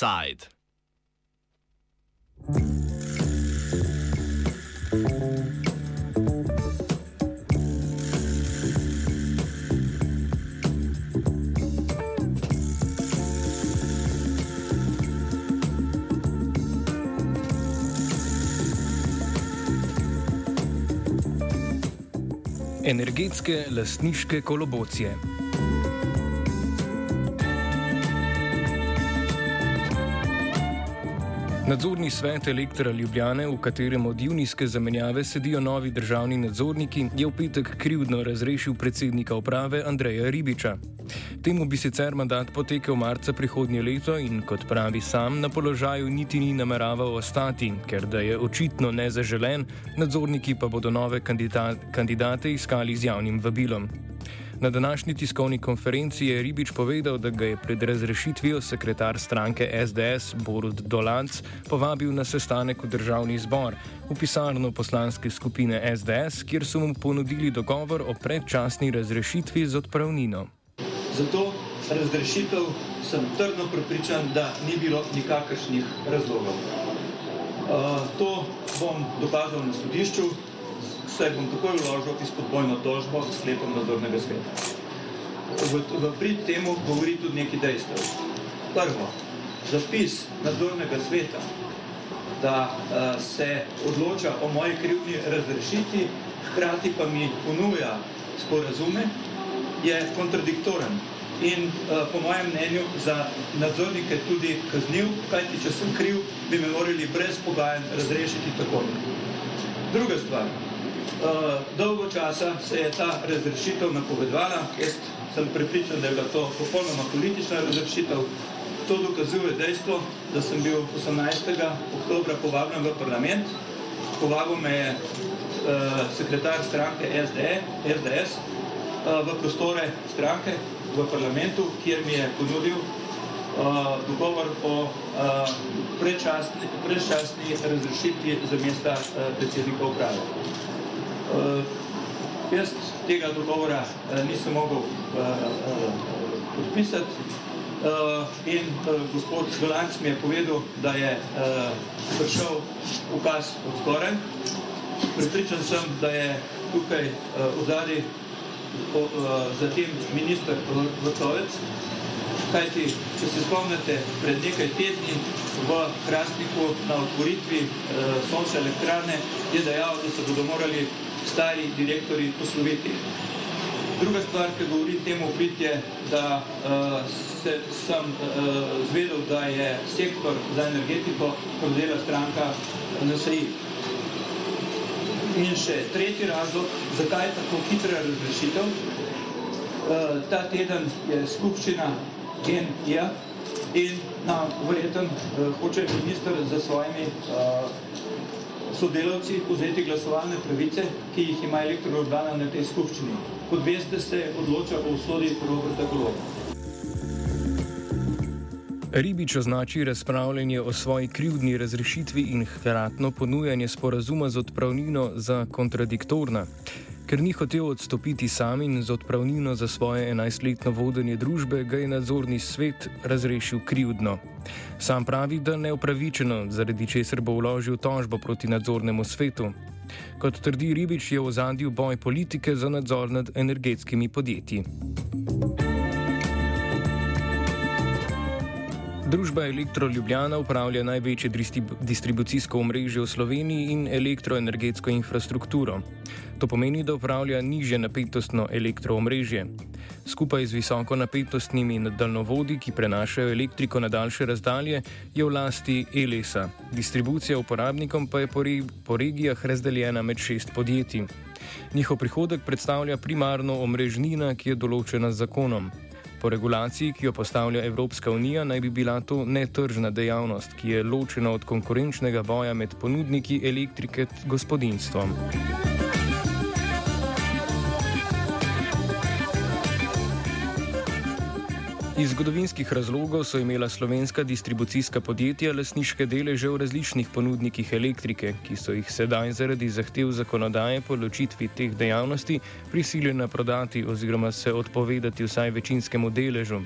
Offside. Energetske lastniške kolobocije. Nadzorni svet Elektra Ljubljane, v katerem od junijske zamenjave sedijo novi državni nadzorniki, je v petek krivdno razrešil predsednika uprave Andreja Ribiča. Temu bi sicer mandat potekel marca prihodnje leto in, kot pravi sam, na položaju niti ni nameraval ostati, ker da je očitno nezaželen, nadzorniki pa bodo nove kandidate iskali z javnim vabilom. Na današnji tiskovni konferenci je Ribič povedal, da ga je pred razrešitvijo sekretar stranke SDS Borut Dolanc povabil na sestanek v državni zbor v pisarno poslanske skupine SDS, kjer so mu ponudili dogovor o predčasni razrešitvi z odpravnino. Zato razrešitev sem trdno prepričan, da ni bilo nikakršnih razlogov. Uh, to bom dokazal na sodišču saj bom takoj vložil izpodbojno tožbo s sklepom nadzornega sveta. V, v prid temu govori tudi nekaj dejstev. Prvo, zapis nadzornega sveta, da uh, se odloča o moji krivni razrešiti, hkrati pa mi ponuja sporazume, je kontradiktoren in uh, po mojem mnenju za nadzornike tudi kazniv, kajti če sem kriv, bi me morali brez pogajanj razrešiti takoj. Druga stvar, dolgo časa se je ta razrešitev napovedvala, jaz sem prepričan, da je bila to popolnoma politična razrešitev. To dokazuje dejstvo, da sem bil 18. oktobra povabljen v parlament. Povabil me je uh, sekretar stranke SDE, SDS uh, v prostore stranke v parlamentu, kjer mi je ponudil uh, dogovor o uh, predčasni, predčasni razrešitvi za mesta uh, predsednika uprave. Uh, jaz tega dogovora uh, nisem mogel uh, uh, podpisati uh, in uh, gospod Žgalanc mi je povedal, da je uh, prišel ukaz od skoraj. Pripričan sem, da je tukaj uh, v zadnji uh, zatem minister Vrtovec, kajti, če se spomnite, pred nekaj tedni v Krasniku na otvoritvi uh, sončne elektrane je dejal, da se bodo morali stari direktori posloviti. Druga stvar, ki govori temu prit je, da uh, se, sem uh, zvedel, da je sektor za energetiko prodela stranka NSI. In še tretji razlog, zakaj je tako hitra razrešitev. Uh, ta teden je skupščina GNI-ja in na verjeten uh, hoče minister za svojimi uh, sodelavci vzeti glasovalne pravice, ki jih ima elektroorgana na tej skupščini. Kot veste, se odloča o usodi Roberta Goloba. Ribič označi razpravljanje o svoji krivdni razrešitvi in hkratno ponujanje sporazuma z odpravnino za kontradiktorna ker ni hotel odstopiti sam in z odpravnino za svoje enajstletno vodenje družbe, ga je nadzorni svet razrešil krivdno. Sam pravi, da neupravičeno, zaradi česar bo vložil tožbo proti nadzornemu svetu. Kot trdi Ribič, je v zadju boj politike za nadzor nad energetskimi podjetji. Družba Elektro Ljubljana upravlja največje distribucijsko omrežje v Sloveniji in elektroenergetsko infrastrukturo. To pomeni, da upravlja niže napetostno elektroomrežje. Skupaj z visoko napetostnimi daljnovodi, ki prenašajo elektriko na daljše razdalje, je v lasti ELESA. Distribucija uporabnikom pa je po, re po regijah razdeljena med šest podjetij. Njihov prihodek predstavlja primarno omrežnina, ki je določena z zakonom. Po regulaciji, ki jo postavlja Evropska unija, naj bi bila to netržna dejavnost, ki je ločena od konkurenčnega boja med ponudniki elektrike in gospodinstvom. Iz zgodovinskih razlogov so imela slovenska distribucijska podjetja lasniške deleže v različnih ponudnikih elektrike, ki so jih sedaj zaradi zahtev zakonodaje po ločitvi teh dejavnosti prisiljena prodati oziroma se odpovedati vsaj večinskemu deležu.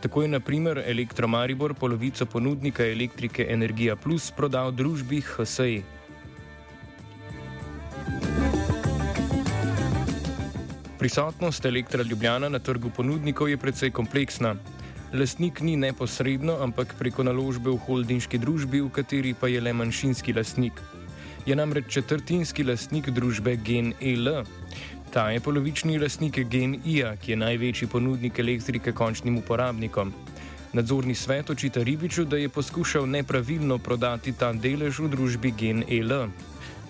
Tako je na primer Elektromaribor polovico ponudnika elektrike Energija Plus prodal družbi HSE. Prisotnost Elektra Ljubljana na trgu ponudnikov je precej kompleksna. Lastnik ni neposredno, ampak preko naložbe v holdinški družbi, v kateri pa je le manjšinski lastnik. Je namreč četrtinski lastnik družbe GenEL. Ta je polovični lastnik GenIA, ki je največji ponudnik elektrike končnim uporabnikom. Nadzorni svet očita Ribiču, da je poskušal nepravilno prodati ta delež v družbi GenEL.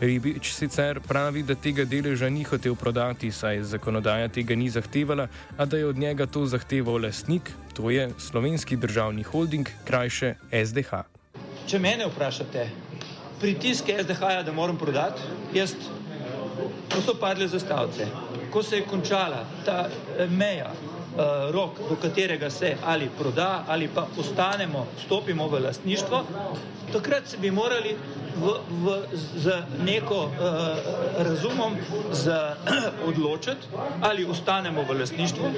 Ribič sicer pravi, da tega deleža ni hotel prodati, saj zakonodaja tega ni zahtevala, a da je od njega to zahteval lastnik, to je slovenski državni holding, krajše SDH. Če mene vprašate, pritisk SDH-ja, da moram prodati, jaz, ko so padle zastavice, ko se je končala ta eh, meja, uh, rok, do katerega se ali proda ali pa ostanemo, stopimo v lastništvo, takrat se bi morali v, v, z neko uh, razumom za, odločiti, ali ostanemo v lastništvu.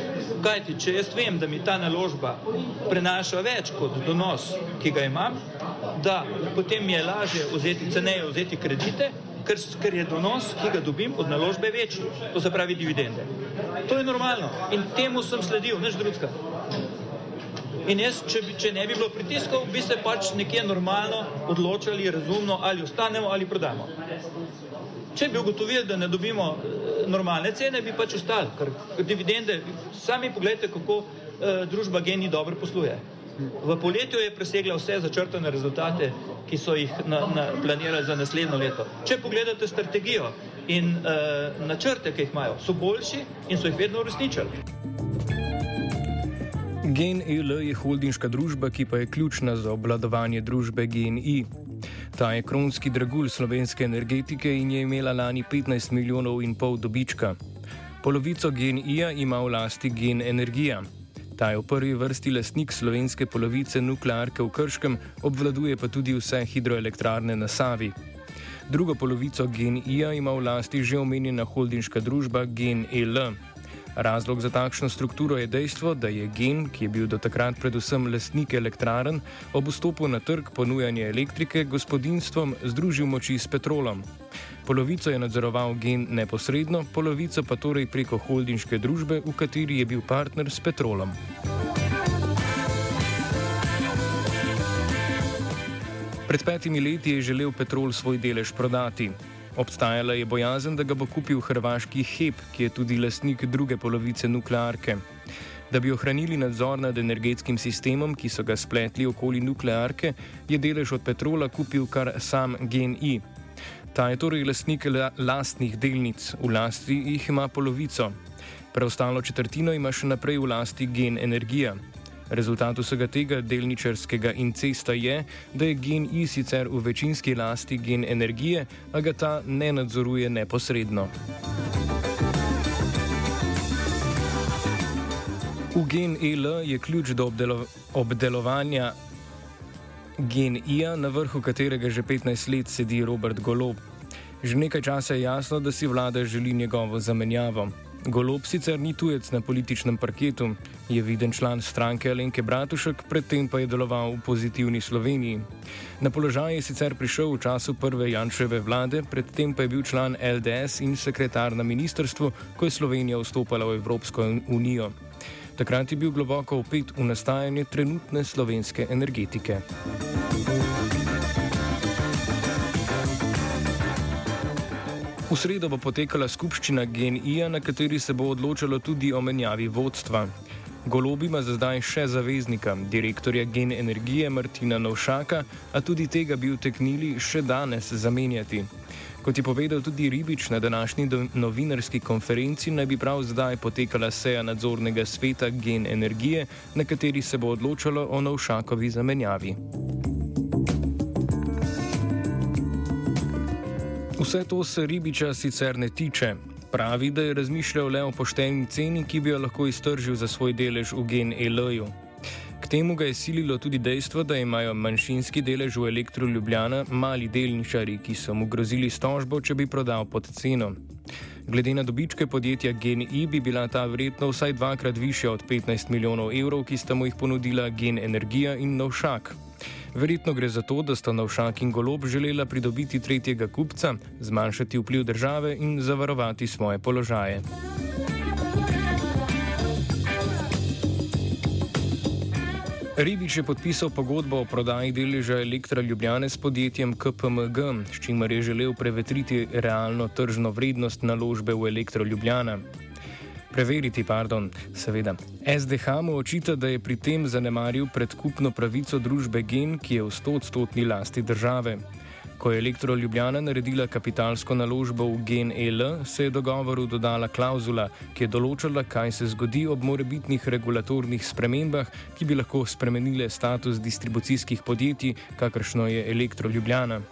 Kajti, če jaz vem, da mi ta naložba prenaša več kot donos, ki ga imam, da potem mi je lažje vzeti ceneje, vzeti kredite, ker, ker je donos, ki ga dobim od naložbe, večji, to se pravi dividende. To je normalno in temu sem sledil, než drugega. In jaz, če, bi, če ne bi bilo pritiskov, bi se pač nekje normalno odločili, razumno, ali ostanemo ali prodamo. Če bi ugotovili, da ne dobimo eh, normalne cene, bi pač ostali, ker dividende, sami pogledajte, kako eh, družba Geni dobro posluje. V poletju je presegla vse začrtane rezultate, ki so jih na, na, planirali za naslednjo leto. Če pogledate strategijo in uh, načrte, ki jih imajo, so boljši in so jih vedno uresničili. GNL je holdinška družba, ki pa je ključna za obladovanje družbe GNI. Ta je kronski dragulj slovenske energetike in je imela lani 15 milijonov in pol dobička. Polovico GNI-ja ima v lasti Gen Energija. Ta je v prvi vrsti lastnik slovenske polovice nuklearke v Krškem, obvladuje pa tudi vse hidroelektrarne na Savi. Drugo polovico GNI-ja ima v lasti že omenjena holdinška družba GNL. Razlog za takšno strukturo je dejstvo, da je Gen, ki je bil do takrat predvsem lastnik elektraren, ob vstopu na trg ponujanja elektrike gospodinstvom združil moči s petrolom. Polovico je nadzoroval Gen neposredno, polovico pa torej preko holdinške družbe, v kateri je bil partner s petrolom. Pred petimi leti je želel Petrol svoj delež prodati. Obstajala je bojazen, da ga bo kupil hrvaški HEP, ki je tudi lastnik druge polovice nuklearke. Da bi ohranili nadzor nad energetskim sistemom, ki so ga spletli okoli nuklearke, je delež od petrola kupil kar sam GNI. Ta je torej lastnik lastnih delnic, v lasti jih ima polovico. Preostalo četrtino ima še naprej v lasti Gen Energija. Rezultat vsega tega delničarskega incesta je, da je gen I sicer v večinski lasti gen energije, a ga ta ne nadzoruje neposredno. V gen EL je ključ do obdelo obdelovanja gen I-ja, na vrhu katerega že 15 let sedi Robert Golob. Že nekaj časa je jasno, da si vlada želi njegovo zamenjavo. Golob sicer ni tujec na političnem parketu, je viden član stranke Alenke Bratušek, predtem pa je deloval v pozitivni Sloveniji. Na položaj je sicer prišel v času prve Janševe vlade, predtem pa je bil član LDS in sekretar na ministrstvu, ko je Slovenija vstopala v Evropsko unijo. Takrat je bil globoko opet v nastajanje trenutne slovenske energetike. V sredo bo potekala skupščina GNI-ja, na kateri se bo odločalo tudi o menjavi vodstva. Golob ima za zdaj še zaveznika, direktorja Gen Energije Martina Novšaka, a tudi tega bi uteknili še danes zamenjati. Kot je povedal tudi Ribič na današnji novinarski konferenci, naj bi prav zdaj potekala seja nadzornega sveta Gen Energije, na kateri se bo odločalo o Novšakovi zamenjavi. Vse to se ribiča sicer ne tiče. Pravi, da je razmišljal le o pošteni ceni, ki bi jo lahko iztržil za svoj delež v gen ELO-ju. K temu ga je sililo tudi dejstvo, da imajo manjšinski delež v elektro Ljubljana mali delničari, ki so mu grozili s tožbo, če bi prodal pod ceno. Glede na dobičke podjetja GNI bi bila ta verjetno vsaj dvakrat višja od 15 milijonov evrov, ki sta mu jih ponudila Gen Energija in Novšak. Verjetno gre za to, da sta Novšak in Golob želela pridobiti tretjega kupca, zmanjšati vpliv države in zavarovati svoje položaje. Ribič je podpisal pogodbo o prodaji deleža Elektra Ljubljane s podjetjem KPMG, s čimer je želel prevetriti realno tržno vrednost naložbe v Elektro Ljubljana. Preveriti, pardon, seveda. SDH mu očita, da je pri tem zanemaril predkupno pravico družbe Gen, ki je v 100-odstotni lasti države. Ko je Elektro Ljubljana naredila kapitalsko naložbo v GNL, se je dogovoru dodala klauzula, ki je določala, kaj se zgodi ob morebitnih regulatornih spremembah, ki bi lahko spremenile status distribucijskih podjetij, kakršno je Elektro Ljubljana.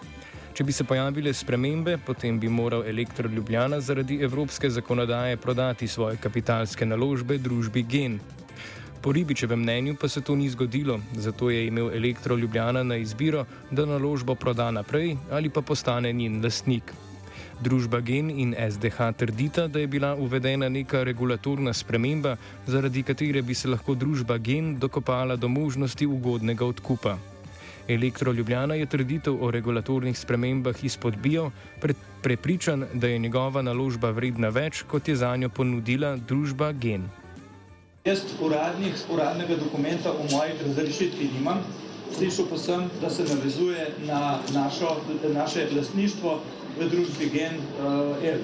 Če bi se pojavile spremembe, potem bi moral Elektro Ljubljana zaradi evropske zakonodaje prodati svoje kapitalske naložbe družbi Gen. Po Ribičevem mnenju pa se to ni zgodilo, zato je imel Elektro Ljubljana na izbiro, da naložbo proda naprej ali pa postane njen lastnik. Družba Gen in SDH trdita, da je bila uvedena neka regulatorna sprememba, zaradi katere bi se lahko družba Gen dokopala do možnosti ugodnega odkupa. Elektro Ljubljana je trditev o regulatornih spremembah izpodbijal, pre, prepričan, da je njegova naložba vredna več, kot je za njo ponudila družba Gen. Jaz uradnih, uradnega dokumenta o moji razrešitvi nimam. Slišal pa sem, da se navezuje na našo, naše lastništvo v družbi Gen uh, L.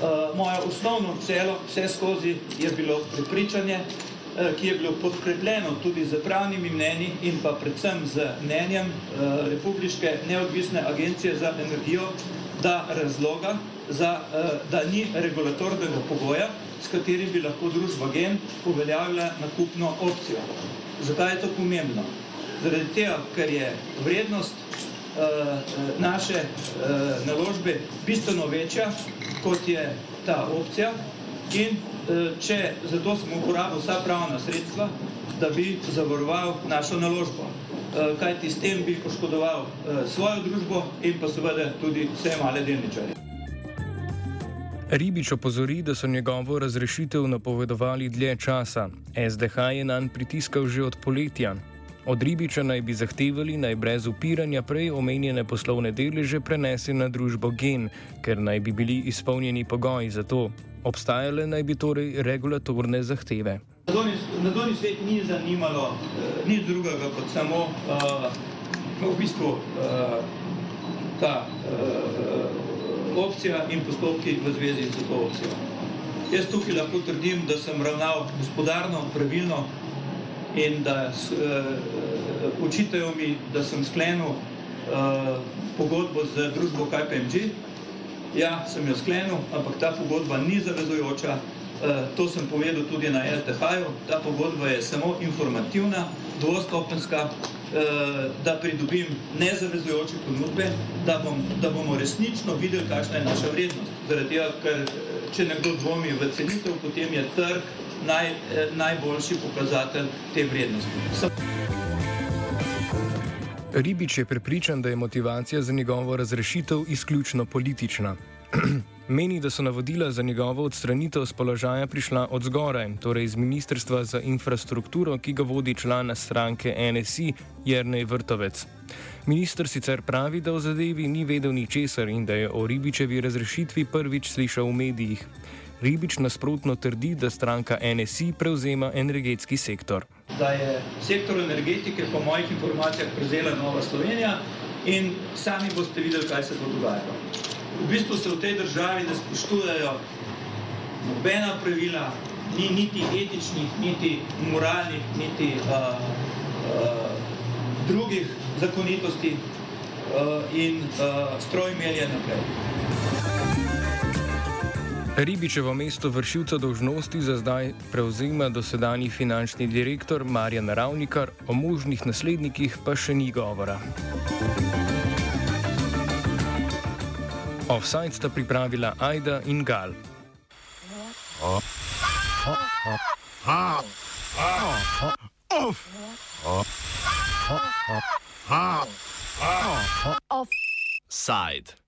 Uh, moje osnovno celo vse skozi je bilo prepričanje, ki je bilo podkrepljeno tudi z pravnimi mnenji in pa predvsem z mnenjem uh, Republiške neodvisne agencije za energijo, da razloga, za, uh, da ni regulatornega pogoja, s katerim bi lahko družba Gen uveljavila nakupno opcijo. Zakaj je to pomembno? Zaradi tega, ker je vrednost naše naložbe bistveno večja, kot je ta opcija in uh, če zato smo uporabili vsa pravna sredstva, da bi zavaroval našo naložbo. Uh, kajti s tem bi poškodoval uh, svojo družbo in pa seveda tudi vse male delničarje. Ribič opozori, da so njegovo razrešitev napovedovali dlje časa. SDH je nanj pritiskal že od poletja. Od Ribiča naj bi zahtevali naj brez upiranja prej omenjene poslovne deleže prenese na družbo Gen, ker naj bi bili izpolnjeni pogoji za to. Obstajale naj bi torej regulatorne zahteve. Na dolni svet ni zanimalo uh, nič drugega kot samo uh, v bistvu, uh, ta. Uh, opcija in postopki v zvezi z to opcijo. Jaz tukaj lahko trdim, da sem ravnal gospodarno, pravilno in da uh, učitajo mi, da sem sklenil uh, pogodbo z družbo KPMG. Ja, sem jo sklenil, ampak ta pogodba ni zavezujoča. Uh, to sem povedal tudi na SDH-ju. Ta pogodba je samo informativna, dvostopenska, Eh, da pridobim nezavezujoče ponudbe, da, bom, da bomo resnično videli, kakšna je naša vrednost. Zaradi tega, ker če nekdo dvomi v cenitev, potem je trg naj, eh, najboljši pokazatelj te vrednosti. Ribič je prepričan, da je motivacija za njegovo razrešitev izključno politična. Meni, da so navodila za njegovo odstranitev z položaja prišla od zgoraj, torej iz Ministrstva za infrastrukturo, ki ga vodi člana stranke NSI Jrnej Vrtovec. Ministr sicer pravi, da o zadevi ni vedel ničesar in da je o Ribičevi razrešitvi prvič slišal v medijih. Ribič nasprotno trdi, da stranka NSI prevzema energetski sektor. Da je sektor energetike po mojih informacijah prevzela Nova Slovenija in sami boste videli, kaj se bo dogajalo v bistvu se v tej državi ne spoštujejo nobena pravila, ni niti etičnih, niti moralnih, niti uh, uh, drugih zakonitosti uh, in uh, stroj melje naprej. Ribičevo mesto vršilca dožnosti za zdaj prevzema dosedanji finančni direktor Marjan Ravnikar, o možnih naslednikih pa še ni govora. Offside sta pripravila Aida in Gal. Offside.